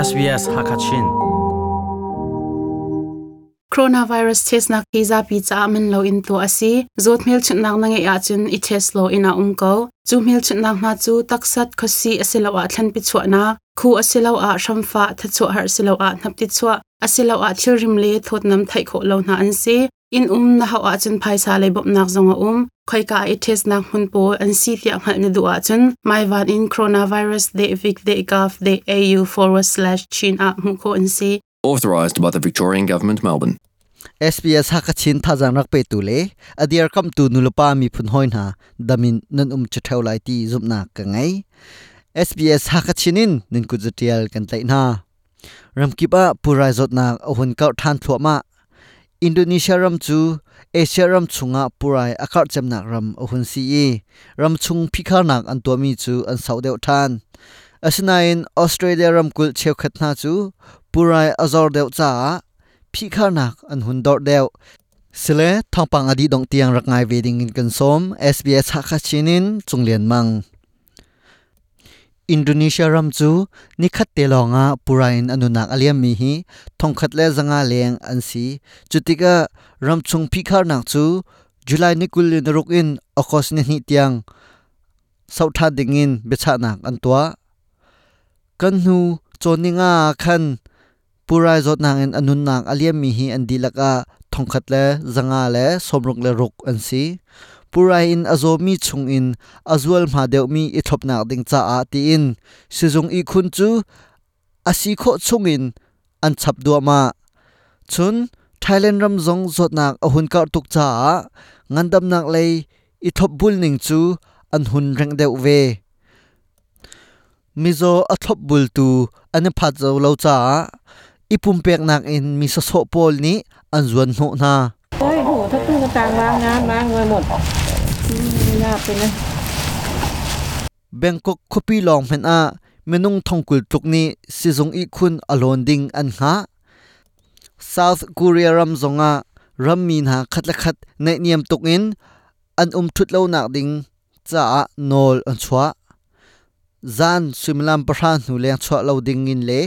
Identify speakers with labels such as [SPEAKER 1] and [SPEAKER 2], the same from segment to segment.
[SPEAKER 1] SBS Hakachin.
[SPEAKER 2] Coronavirus test na visa pi cha lo in to asi. Zot mil chun nak nange ya chun i test lo ina um ko. Chu mil chun nak na chu taksat khosi asilo a thlan pi chwa na. Khu asilo a shamfa tha chu har asilo a nap ti chwa asilo a thil rim le thot nam thai kho lo na an si. In um na ha a chun phaisa le bop nak zonga um khoi ka i test nak hun po an si tia mal ni du a chun. Mai van in coronavirus de vic de gov de au forward slash chin a mu ko an si.
[SPEAKER 3] Authorised by the Victorian Government, Melbourne.
[SPEAKER 4] SBS hakachin thajang rak pe tu le. Adiar kam tu nulupa mi phun hoin ha. Damin nan um chathau lai ti zupna ka ngai. SBS hakachinin nin ku jatial kan tai na ramkipa purai zot nak ahun ka than thlo ma. Indonesia ram chu เอเชียรัมชุงะปุไรอากาศจำหนักรัมอหุนซีอีรัมชุงพิกาหนักอันตัวมีจูอันเสาเดียวท่านอาสนาอนออสเตรเลียรัมกุลเชียวขัดนาจูปุไรอาจอร์เดียวจ้าพิกาหนักอันหุนดอร์เดียวสเลทองปังอดีตดงเตียงรักไงเวดิงกินกันสม SBS ฮักชินินจงเลียนมัง Indonesia ram chu ni khat te longa purain anunak aliam mi hi thongkhat le zanga leng an si chutika ram chung phi nak chu July ni kul ni rok in akos ni ni tiang sau tha ding in becha nak an tua kan nu choninga khan purai zot nang in anun nak aliam mi hi an dilaka thongkhat le zanga le somrok le rok an si pura in azomi chung in, azual ma deuh mi i thlopnak ding cha a ti in. Sizung i khun chu asi kho chung in, an chap du ma. Chun, thailand ram zong zotnak a hun kar tuk cha ngandam nak lei i thop bul ning chu, an hun reng deuh ve. Mizo a thop bul tu, an e phat zo lo cha ipum pek nak in mi so so pol ni, an zuan hno na.
[SPEAKER 5] ตู้กระตางวางงานวางไว้หมดอืมไม่น่าเป็นนะ
[SPEAKER 4] Bangkok khopi long phen a menung thongkul tuk ni sizong i khun alon ding an ha South Korea ram zonga ram min ha khat la khat nei niam tuk in an um thut lo nak ding cha nol an chwa zan swimlam pahran nu leng chwa lo ding in le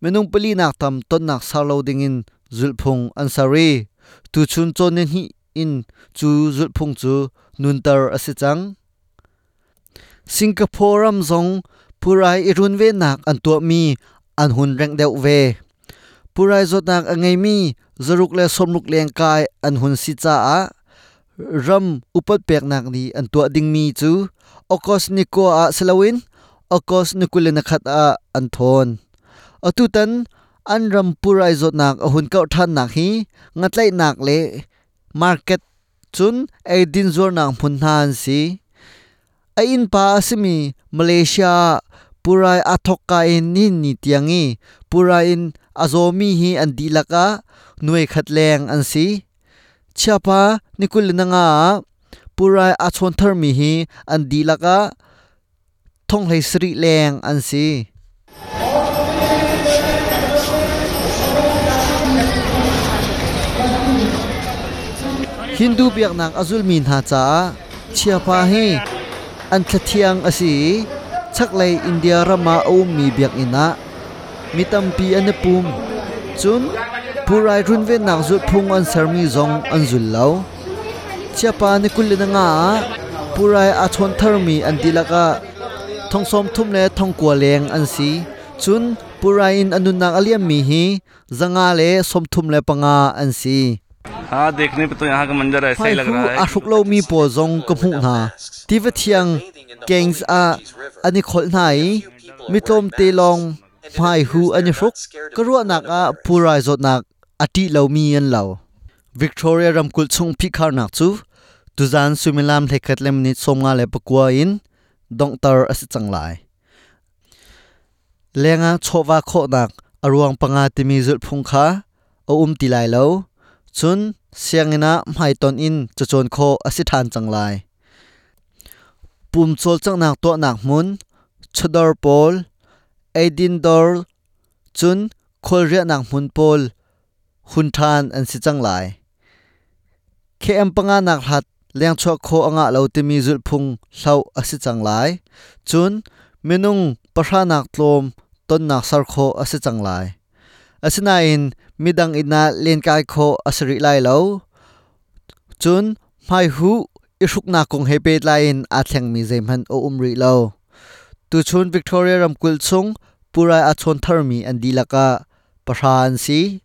[SPEAKER 4] menung pali nak tam ton nak sar lo ding in zulphung ansari tu chun chon ne hi in chu zulphung chu nuntar asichang singapore am zong purai irun ve nak an to mi an hun reng deuh ve purai zot nak angai mi zaruk le somruk leng kai an hun si cha a ram upat pek nak ni an to ding mi chu okos niko a selawin okos ni kul na khat a an thon atu tan an ram purai zot nak ahun kau than nak hi ngatlai nak le market chun ai din zor nak phun han si. A in pa asimi, malaysia, purai athoka in ni ni tiangi purai in azomi hi an dilaka nuai khatleng an si. Chapa nikul nanga purai achon thar mi hi an dilaka thong hlei sri leng an si. Hindu biak nak azul min ha cha. Chia pa hi. An thathiang asi chak lei India rama o mi biak ina. Mitam pi an pum. Chun, purai run ve nak zu phung an sarmi zong an zul lo chia pa ni kul na nga. Purai a chon thermi an dilaka thongsom thum le thong kwa leng an si. Chun, purai in anun nak aliam mi hi. Zanga le som thum le panga an si.
[SPEAKER 6] हाँ देखने पे तो यहाँ का मंजर ऐसा ही
[SPEAKER 4] phai
[SPEAKER 6] लग
[SPEAKER 4] hu
[SPEAKER 6] रहा है
[SPEAKER 4] a hruk lo mi po zong ka hmu na tiva thiang gangs a ani khol nai mi tlom te long phai hu ani hruk ka ru nak a purai zot nak ati lo mi an lo victoria ram kul chung phi khar nak chu tuzan sumilam thekhat lem ni somnga le pakwa in dong tar asi changlai lenga chowa kho nak aruang panga timi zul phung kha o um tilai lo chun siangina mai ton in chachon kho asi than changlai pum chol chang nak to nak mun chodor pol aidin dor chun khol ria nak mun pol hun than an si changlai khem panga nak hat leng cho kho anga lo ti mi zul phung hlau asi changlai chun menung pasha nak tlom ton nak sar kho ase changlai asina in midang ina len kai kho asri lai lo. Chun, mai hu ishuk na kong hepe lain a thleng mi zem han o umri lo. Tu chun victoria ram kul chung pura a chon thar an dilaka, pahran si.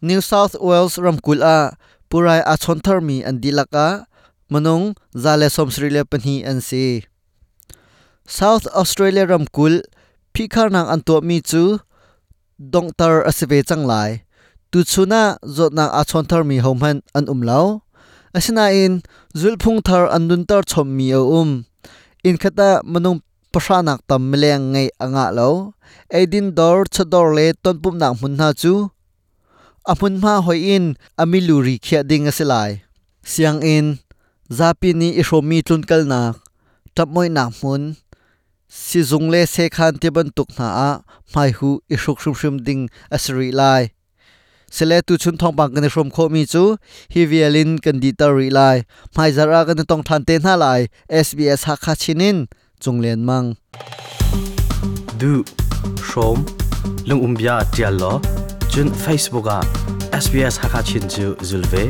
[SPEAKER 4] New south wales ram kul a, purai a chon thar an dilaka, manung, zale som sri le pani an si south australia ram kul phikhar nang an to mi chu dongtar asive changlai. Tu chuna zotna a chon thar mi homhan an umlo asina in zulphung thar an dun tar chom mi o um. In khata manung pasanak tam meleng ngai anga lo edin dor chador le ton pum nak mun na chu. Amun ma hoi in amiluri khia ding asilai. Siang in zapi ni ishomi tlun nak. Tapmoi nak mun. Si zung le se khan te ban tuk na a mai hu ishuk shum shum ding asri lai sele tu chun thong pang kan shom kho mi chu hi vialin kan di ta ri lai mai zara kan tong than te na lai sbs ha kha chinin chunglen mang
[SPEAKER 1] du shom lung umbia tial lo chun facebook a sbs ha kha chin chu zulve